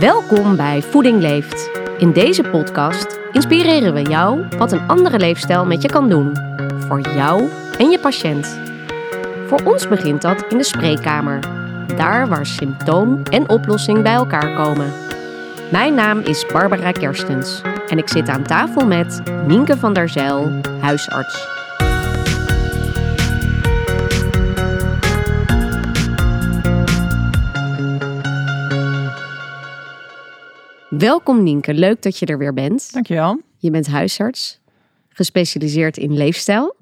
Welkom bij Voeding Leeft. In deze podcast inspireren we jou wat een andere leefstijl met je kan doen. Voor jou en je patiënt. Voor ons begint dat in de spreekkamer. Daar waar symptoom en oplossing bij elkaar komen. Mijn naam is Barbara Kerstens en ik zit aan tafel met Nienke van der Zijl, huisarts. Welkom Nienke, leuk dat je er weer bent. Dankjewel. Je bent huisarts, gespecialiseerd in leefstijl.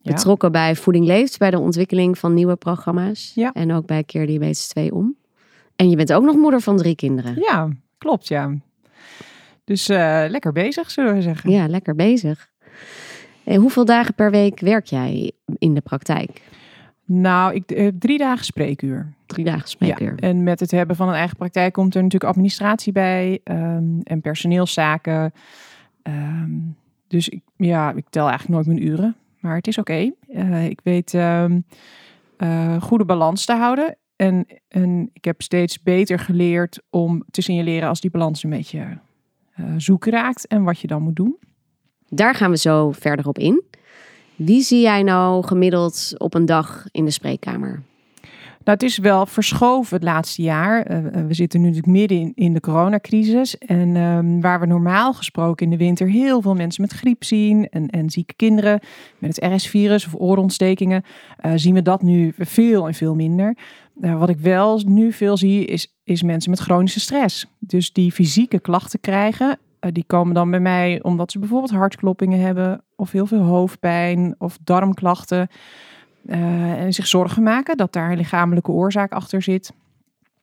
Ja. Betrokken bij Voeding Leeft, bij de ontwikkeling van nieuwe programma's. Ja. En ook bij Keer Diabetes 2 om. En je bent ook nog moeder van drie kinderen. Ja, klopt, ja. Dus eh, lekker bezig, zullen we zeggen. Ja, lekker bezig. En hoeveel dagen per week werk jij in de praktijk? Nou, ik heb drie dagen spreekuur. Drie dagen spreekuur. Ja, en met het hebben van een eigen praktijk komt er natuurlijk administratie bij ehm, en personeelszaken. Ehm, dus ik, ja, ik tel eigenlijk nooit mijn uren, maar het is oké. Eh, ik weet eh, goede balans te houden. En, en ik heb steeds beter geleerd om te signaleren als die balans een beetje eh, zoek raakt en wat je dan moet doen. Daar gaan we zo verder op in. Wie zie jij nou gemiddeld op een dag in de spreekkamer? Nou, het is wel verschoven het laatste jaar. Uh, we zitten nu natuurlijk midden in, de coronacrisis. En um, waar we normaal gesproken in de winter heel veel mensen met griep zien en, en zieke kinderen met het RS-virus of oorontstekingen, uh, zien we dat nu veel en veel minder. Wat ik wel nu veel zie, is, is mensen met chronische stress. Dus die fysieke klachten krijgen. Die komen dan bij mij omdat ze bijvoorbeeld hartkloppingen hebben, of heel veel hoofdpijn of darmklachten. Uh, en zich zorgen maken dat daar een lichamelijke oorzaak achter zit.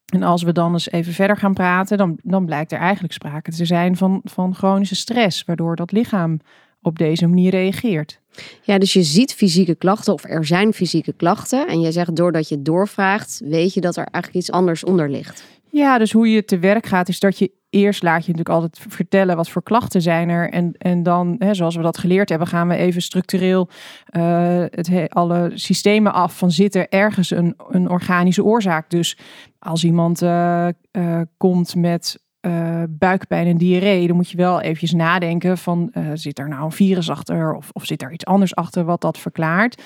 En als we dan eens even verder gaan praten, dan, dan blijkt er eigenlijk sprake te zijn van, van chronische stress, waardoor dat lichaam op deze manier reageert. Ja, dus je ziet fysieke klachten of er zijn fysieke klachten. En jij zegt doordat je doorvraagt, weet je dat er eigenlijk iets anders onder ligt. Ja, dus hoe je te werk gaat, is dat je eerst laat je natuurlijk altijd vertellen wat voor klachten zijn er. En, en dan, hè, zoals we dat geleerd hebben, gaan we even structureel uh, het, alle systemen af van zit er ergens een, een organische oorzaak. Dus als iemand uh, uh, komt met buikpijn en diarree, dan moet je wel eventjes nadenken van zit er nou een virus achter of, of zit er iets anders achter wat dat verklaart.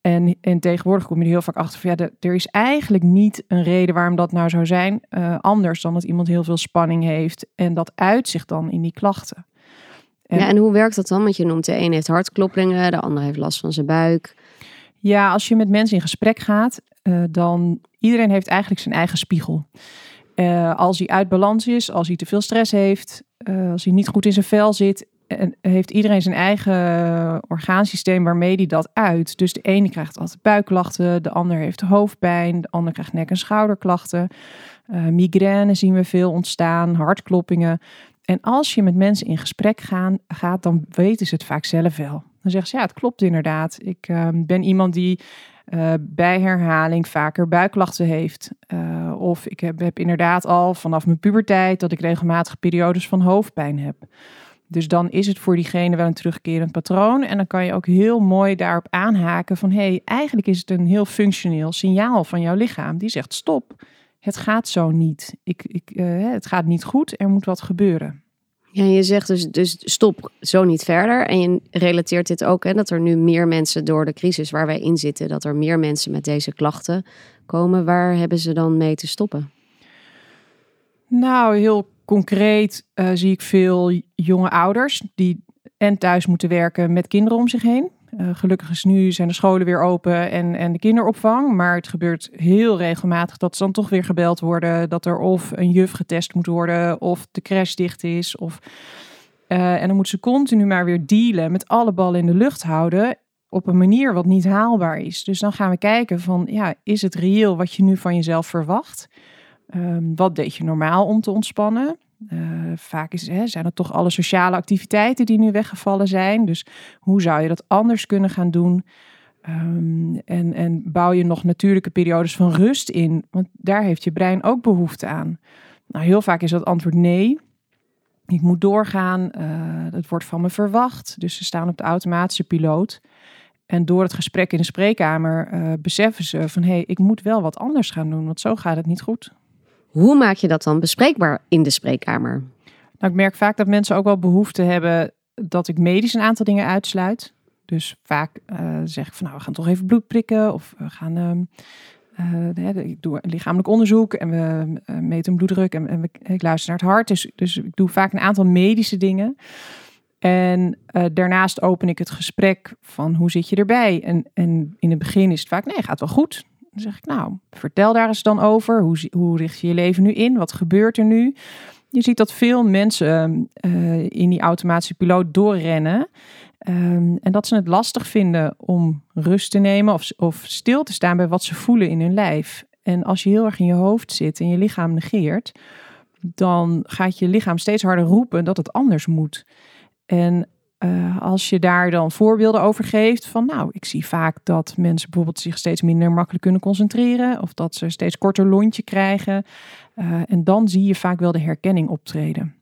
En, en tegenwoordig kom je er heel vaak achter van ja, de, er is eigenlijk niet een reden waarom dat nou zou zijn. Uh, anders dan dat iemand heel veel spanning heeft en dat uit zich dan in die klachten. En, ja, en hoe werkt dat dan? Want je noemt de een heeft hartkloppingen, de ander heeft last van zijn buik. Ja, als je met mensen in gesprek gaat, uh, dan iedereen heeft eigenlijk zijn eigen spiegel. Uh, als hij uit balans is, als hij te veel stress heeft, uh, als hij niet goed in zijn vel zit, heeft iedereen zijn eigen orgaansysteem waarmee hij dat uit. Dus de ene krijgt altijd buikklachten, de ander heeft hoofdpijn, de ander krijgt nek- en schouderklachten. Uh, migraine zien we veel ontstaan, hartkloppingen. En als je met mensen in gesprek gaan, gaat, dan weten ze het vaak zelf wel. Dan zeggen ze, ja, het klopt inderdaad. Ik uh, ben iemand die uh, bij herhaling vaker buikklachten heeft. Uh, of ik heb, heb inderdaad al vanaf mijn puberteit dat ik regelmatig periodes van hoofdpijn heb. Dus dan is het voor diegene wel een terugkerend patroon. En dan kan je ook heel mooi daarop aanhaken van... hé, hey, eigenlijk is het een heel functioneel signaal van jouw lichaam. Die zegt stop, het gaat zo niet. Ik, ik, uh, het gaat niet goed, er moet wat gebeuren. Ja, je zegt dus, dus stop zo niet verder. En je relateert dit ook, hè, dat er nu meer mensen door de crisis waar wij in zitten... dat er meer mensen met deze klachten komen. Waar hebben ze dan mee te stoppen? Nou, heel concreet uh, zie ik veel jonge ouders die en thuis moeten werken met kinderen om zich heen. Uh, gelukkig is nu zijn de scholen weer open en, en de kinderopvang. Maar het gebeurt heel regelmatig dat ze dan toch weer gebeld worden. Dat er of een juf getest moet worden of de crash dicht is. Of, uh, en dan moeten ze continu maar weer dealen met alle ballen in de lucht houden. Op een manier wat niet haalbaar is. Dus dan gaan we kijken van ja, is het reëel wat je nu van jezelf verwacht? Um, wat deed je normaal om te ontspannen? Uh, vaak is, hè, zijn het toch alle sociale activiteiten die nu weggevallen zijn. Dus hoe zou je dat anders kunnen gaan doen? Um, en, en bouw je nog natuurlijke periodes van rust in? Want daar heeft je brein ook behoefte aan. Nou, heel vaak is dat antwoord nee. Ik moet doorgaan. Uh, dat wordt van me verwacht. Dus ze staan op de automatische piloot. En door het gesprek in de spreekkamer uh, beseffen ze van... hé, hey, ik moet wel wat anders gaan doen, want zo gaat het niet goed. Hoe maak je dat dan bespreekbaar in de spreekkamer? Nou, ik merk vaak dat mensen ook wel behoefte hebben dat ik medisch een aantal dingen uitsluit. Dus vaak uh, zeg ik van nou, we gaan toch even bloed prikken of we gaan ehm, uh, ik doe lichamelijk onderzoek en we uh, meten bloeddruk en, en ik luister naar het hart. Dus, dus ik doe vaak een aantal medische dingen. En daarnaast open ik het gesprek van hoe zit je erbij? En, en in het begin is het vaak, nee, gaat wel goed. Dan zeg ik, nou, vertel daar eens dan over. Hoe, hoe richt je je leven nu in? Wat gebeurt er nu? Je ziet dat veel mensen in die automatische piloot doorrennen. Um, en dat ze het lastig vinden om rust te nemen of, of stil te staan bij wat ze voelen in hun lijf. En als je heel erg in je hoofd zit en je lichaam negeert, dan gaat je lichaam steeds harder roepen dat het anders moet. En uh, als je daar dan voorbeelden over geeft van, nou, ik zie vaak dat mensen bijvoorbeeld zich steeds minder makkelijk kunnen concentreren of dat ze steeds korter lontje krijgen. Uh, en dan zie je vaak wel de herkenning optreden.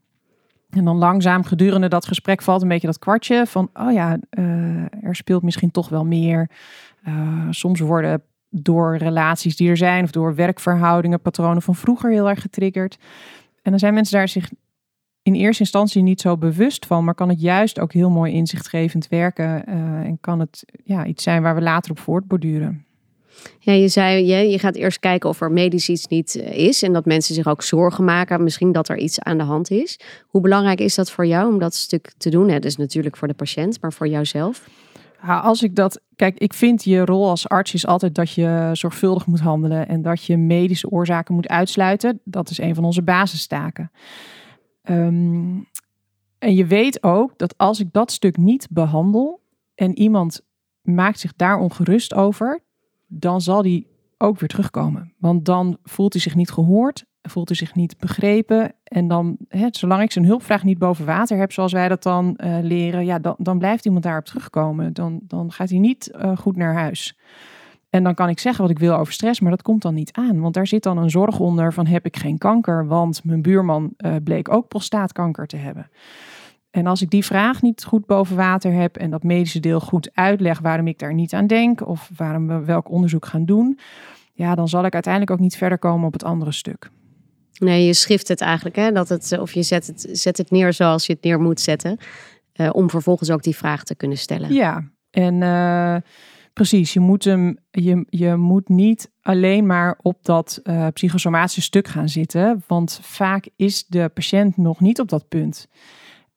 En dan langzaam gedurende dat gesprek valt een beetje dat kwartje van, oh ja, uh, er speelt misschien toch wel meer. Soms worden door relaties die er zijn of door werkverhoudingen, patronen van vroeger heel erg getriggerd. En dan zijn mensen daar zich in eerste instantie niet zo bewust van, maar kan het juist ook heel mooi inzichtgevend werken uh, en kan het ja, iets zijn waar we later op voortborduren. Ja, je zei, je, je gaat eerst kijken of er medisch iets niet eh, is en dat mensen zich ook zorgen maken, misschien dat er iets aan de hand is. Hoe belangrijk is dat voor jou om dat stuk te doen? Het is natuurlijk voor de patiënt, maar voor jouzelf? Ja, als ik dat, kijk, ik vind je rol als arts is altijd dat je zorgvuldig moet handelen en dat je medische oorzaken moet uitsluiten. Dat is een van onze basistaken. Um, en je weet ook dat als ik dat stuk niet behandel en iemand maakt zich daar ongerust over, dan zal die ook weer terugkomen. Want dan voelt hij zich niet gehoord, voelt hij zich niet begrepen. En dan, hè, zolang ik zijn hulpvraag niet boven water heb, zoals wij dat dan uh, leren, ja, dan, dan blijft iemand daarop terugkomen. Dan, dan gaat hij niet uh, goed naar huis. En dan kan ik zeggen wat ik wil over stress, maar dat komt dan niet aan. Want daar zit dan een zorg onder van heb ik geen kanker, want mijn buurman uh, bleek ook prostaatkanker te hebben. En als ik die vraag niet goed boven water heb en dat medische deel goed uitleg waarom ik daar niet aan denk of waarom we welk onderzoek gaan doen, ja, dan zal ik uiteindelijk ook niet verder komen op het andere stuk. Nee, je schrift het eigenlijk, hè? Dat het, of je zet het, zet het neer zoals je het neer moet zetten, uh, om vervolgens ook die vraag te kunnen stellen. Ja, en uh, precies, je moet, hem, je, je moet niet alleen maar op dat uh, psychosomatische stuk gaan zitten, want vaak is de patiënt nog niet op dat punt.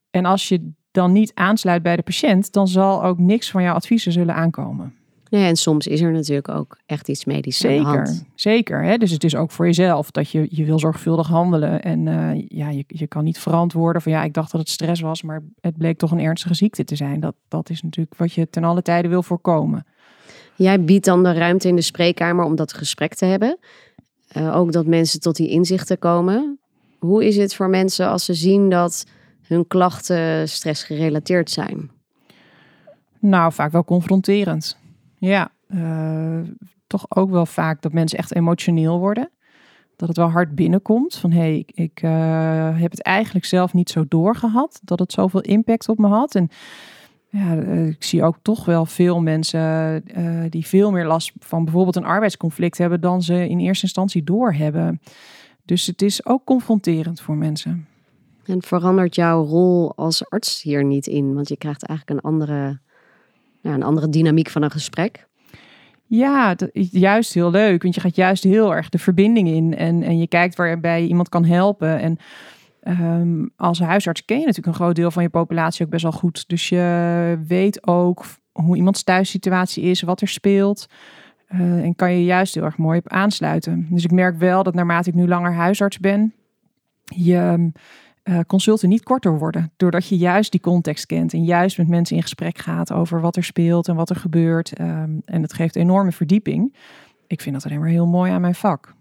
En als je dan niet aansluit bij de patiënt, dan zal ook niks van jouw adviezen zullen aankomen. Nee, en soms is er natuurlijk ook echt iets medisch zeker, aan de hand. Zeker, hè? dus het is ook voor jezelf dat je, je wil zorgvuldig handelen. En uh, ja, je, je kan niet verantwoorden van ja, ik dacht dat het stress was, maar het bleek toch een ernstige ziekte te zijn. Dat, dat is natuurlijk wat je ten alle tijde wil voorkomen. Jij biedt dan de ruimte in de spreekkamer om dat gesprek te hebben. Uh, ook dat mensen tot die inzichten komen. Hoe is het voor mensen als ze zien dat hun klachten stressgerelateerd zijn? Nou, vaak wel confronterend. Ja, uh, toch ook wel vaak dat mensen echt emotioneel worden. Dat het wel hard binnenkomt van hé, hey, ik, uh, heb het eigenlijk zelf niet zo doorgehad. Dat het zoveel impact op me had. En ja, uh, ik zie ook toch wel veel mensen die veel meer last van bijvoorbeeld een arbeidsconflict hebben dan ze in eerste instantie doorhebben. Dus het is ook confronterend voor mensen. En verandert jouw rol als arts hier niet in? Want je krijgt eigenlijk een andere, nou, een andere dynamiek van een gesprek. Ja, juist heel leuk. Want je gaat juist heel erg de verbinding in. En, en je kijkt waarbij je iemand kan helpen. En um, als huisarts ken je natuurlijk een groot deel van je populatie ook best wel goed. Dus je weet ook hoe iemands thuissituatie is, wat er speelt. Uh, en kan je juist heel erg mooi op aansluiten. Dus ik merk wel dat naarmate ik nu langer huisarts ben, je uh, consulten niet korter worden. Doordat je juist die context kent en juist met mensen in gesprek gaat over wat er speelt en wat er gebeurt. Um, en het geeft enorme verdieping. Ik vind dat alleen maar heel mooi aan mijn vak.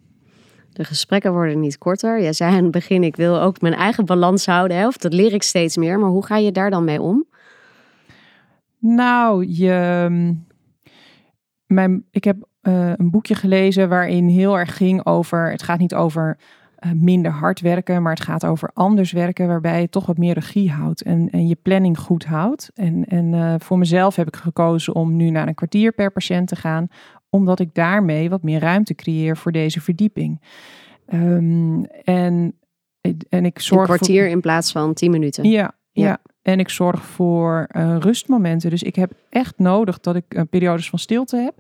De gesprekken worden niet korter. Jij zei aan het begin, ik wil ook mijn eigen balans houden. Hè? Of dat leer ik steeds meer. Maar hoe ga je daar dan mee om? Nou, je, ehm, mijn, ik heb uh, een boekje gelezen waarin heel erg ging over... Het gaat niet over uh, minder hard werken, maar het gaat over anders werken, waarbij je toch wat meer regie houdt en, en je planning goed houdt. En, en uh, voor mezelf heb ik gekozen om nu naar een kwartier per patiënt te gaan, omdat ik daarmee wat meer ruimte creëer voor deze verdieping. Ehm, en, en ik zorg Een kwartier in plaats van tien minuten. Ja, ja. Ja. En ik zorg voor eh, rustmomenten. Dus ik heb echt nodig dat ik eh, periodes van stilte heb.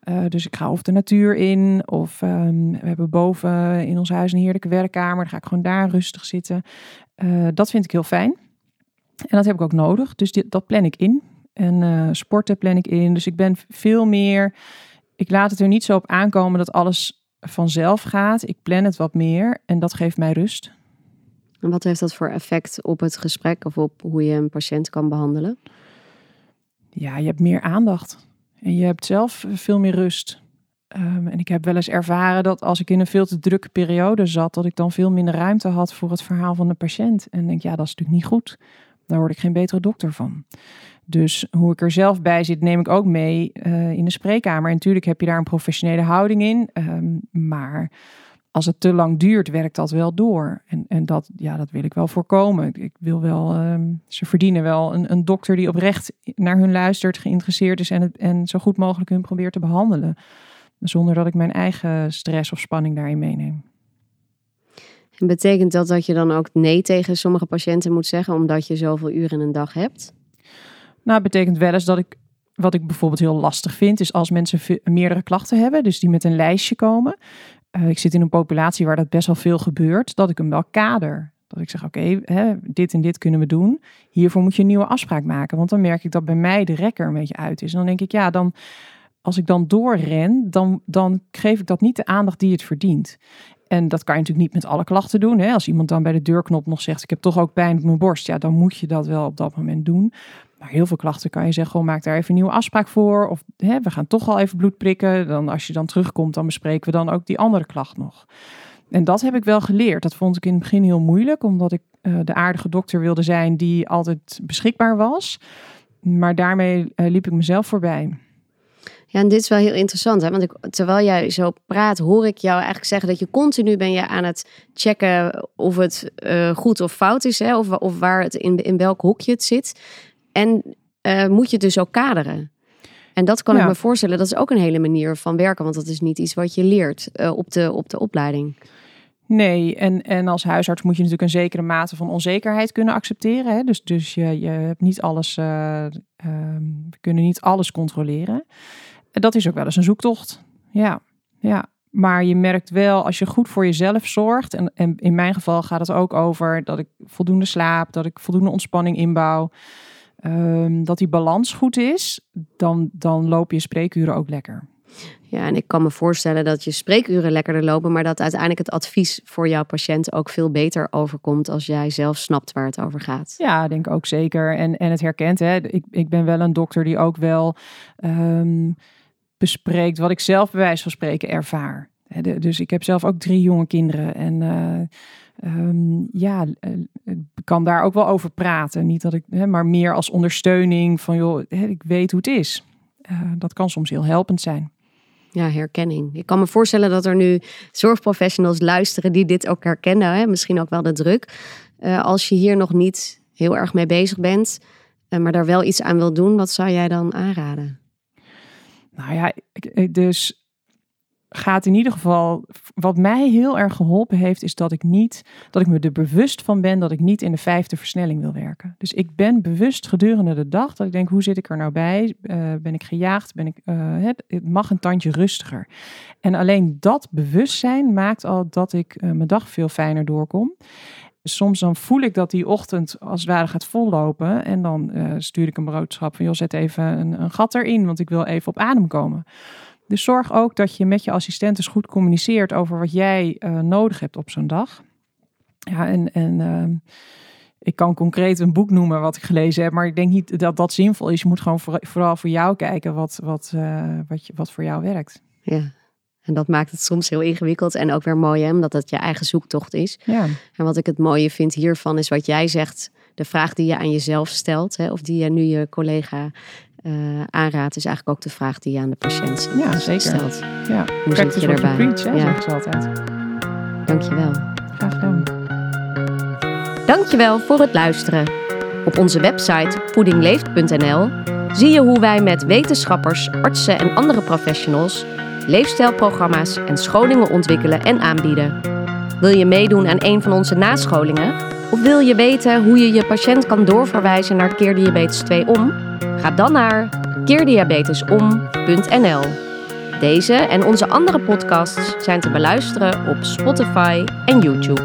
Eh, dus ik ga of de natuur in, of ehm, we hebben boven in ons huis een heerlijke werkkamer. Dan ga ik gewoon daar rustig zitten. Dat vind ik heel fijn. En dat heb ik ook nodig. Dus dit, dat plan ik in. En eh, sporten plan ik in. Dus ik ben veel meer. Ik laat het er niet zo op aankomen dat alles vanzelf gaat. Ik plan het wat meer en dat geeft mij rust. En wat heeft dat voor effect op het gesprek of op hoe je een patiënt kan behandelen? Ja, je hebt meer aandacht. En je hebt zelf veel meer rust. Ehm, en ik heb wel eens ervaren dat als ik in een veel te drukke periode zat, dat ik dan veel minder ruimte had voor het verhaal van de patiënt. En denk, ja, dat is natuurlijk niet goed. Daar word ik geen betere dokter van. Dus hoe ik er zelf bij zit, neem ik ook mee eh, in de spreekkamer. En natuurlijk heb je daar een professionele houding in. ehm, maar als het te lang duurt, werkt dat wel door. En, en dat, ja, dat wil ik wel voorkomen. Ik, wil wel, ehm, ze verdienen wel een, een dokter die oprecht naar hun luistert, geïnteresseerd is en, en zo goed mogelijk hun probeert te behandelen. Zonder dat ik mijn eigen stress of spanning daarin meeneem. En betekent dat dat je dan ook nee tegen sommige patiënten moet zeggen, omdat je zoveel uren in een dag hebt? Nou, het betekent wel eens dat ik, wat ik bijvoorbeeld heel lastig vind, is als mensen meerdere klachten hebben, dus die met een lijstje komen. Eh, ik zit in een populatie waar dat best wel veel gebeurt, dat ik hem wel kader. Dat ik zeg, oké, dit en dit kunnen we doen. Hiervoor moet je een nieuwe afspraak maken. Want dan merk ik dat bij mij de rekker een beetje uit is. En dan denk ik, ja, dan, als ik dan doorren, dan, dan geef ik dat niet de aandacht die het verdient. En dat kan je natuurlijk niet met alle klachten doen. Hè? Als iemand dan bij de deurknop nog zegt, ik heb toch ook pijn op mijn borst. Ja, dan moet je dat wel op dat moment doen. Heel veel klachten kan je zeggen, gewoon maak daar even een nieuwe afspraak voor. Of hè, we gaan toch al even bloed prikken. Dan als je dan terugkomt, dan bespreken we dan ook die andere klacht nog. En dat heb ik wel geleerd. Dat vond ik in het begin heel moeilijk, omdat ik eh, de aardige dokter wilde zijn die altijd beschikbaar was. Maar daarmee eh, liep ik mezelf voorbij. Ja, en dit is wel heel interessant, hè? want ik, terwijl jij zo praat, hoor ik jou eigenlijk zeggen dat je continu ben je aan het checken of het eh, goed of fout is, hè? Of, of waar het in, in welk hokje het zit. En eh, moet je het dus ook kaderen. En dat kan Ja. ik me voorstellen, dat is ook een hele manier van werken, want dat is niet iets wat je leert eh, op, de, op de opleiding. Nee, en, en als huisarts moet je natuurlijk een zekere mate van onzekerheid kunnen accepteren. Hè? Dus, dus je, je hebt niet alles, eh, ehm, we kunnen niet alles controleren. En dat is ook wel eens een zoektocht. Ja, ja. Maar je merkt wel, als je goed voor jezelf zorgt, en, en in mijn geval gaat het ook over dat ik voldoende slaap, dat ik voldoende ontspanning inbouw, ehm, dat die balans goed is, dan, dan loop je spreekuren ook lekker. Ja, en ik kan me voorstellen dat je spreekuren lekkerder lopen, maar dat uiteindelijk het advies voor jouw patiënt ook veel beter overkomt als jij zelf snapt waar het over gaat. Ja, ik denk ook zeker. En, en het herkent. Hè. Ik, ik ben wel een dokter die ook wel ehm, bespreekt wat ik zelf bij wijze van spreken ervaar. Dus ik heb zelf ook drie jonge kinderen. En eh, ehm, ja, eh, ik kan daar ook wel over praten. Niet dat ik, hè, maar meer als ondersteuning van joh, ik weet hoe het is. Eh, dat kan soms heel helpend zijn. Ja, herkenning. Ik kan me voorstellen dat er nu zorgprofessionals luisteren die dit ook herkennen. Hè? Misschien ook wel de druk. Als je hier nog niet heel erg mee bezig bent, maar daar wel iets aan wil doen, wat zou jij dan aanraden? Nou ja, dus gaat in ieder geval. Wat mij heel erg geholpen heeft, is dat ik niet dat ik me er bewust van ben dat ik niet in de vijfde versnelling wil werken. Dus ik ben bewust gedurende de dag dat ik denk: hoe zit ik er nou bij? Eh, ben ik gejaagd? Ben ik, eh, het, mag een tandje rustiger. En alleen dat bewustzijn maakt al dat ik eh, mijn dag veel fijner doorkom. Soms dan voel ik dat die ochtend als het ware gaat vollopen. En dan stuur ik een boodschap van, joh, zet even een, een gat erin, want ik wil even op adem komen. Dus zorg ook dat je met je assistentes goed communiceert over wat jij eh, nodig hebt op zo'n dag. Ja, en, en ehm, ik kan concreet een boek noemen wat ik gelezen heb, maar ik denk niet dat dat zinvol is. Je moet gewoon voor- vooral voor jou kijken wat, wat, eh, wat, je, wat voor jou werkt. Ja. En dat maakt het soms heel ingewikkeld en ook weer mooi, hè, omdat het je eigen zoektocht is. Ja, En wat ik het mooie vind hiervan is wat jij zegt, de vraag die je aan jezelf stelt, hè, of die je nu je collega aanraadt, is eigenlijk ook de vraag die je aan de patiënt Ja, zeker. stelt. ja. Hoe zit Practice je what you erbij? preach, hè, Ja. zeggen ze altijd. Dankjewel. Graag gedaan. Dankjewel voor het luisteren. Op onze website voedingleeft.nl zie je hoe wij met wetenschappers, artsen en andere professionals leefstijlprogramma's en scholingen ontwikkelen en aanbieden. Wil je meedoen aan een van onze nascholingen? Of wil je weten hoe je je patiënt kan doorverwijzen naar Keerdiabetes 2 om? Ga dan naar keerdiabetesom.nl. Deze en onze andere podcasts zijn te beluisteren op Spotify en YouTube.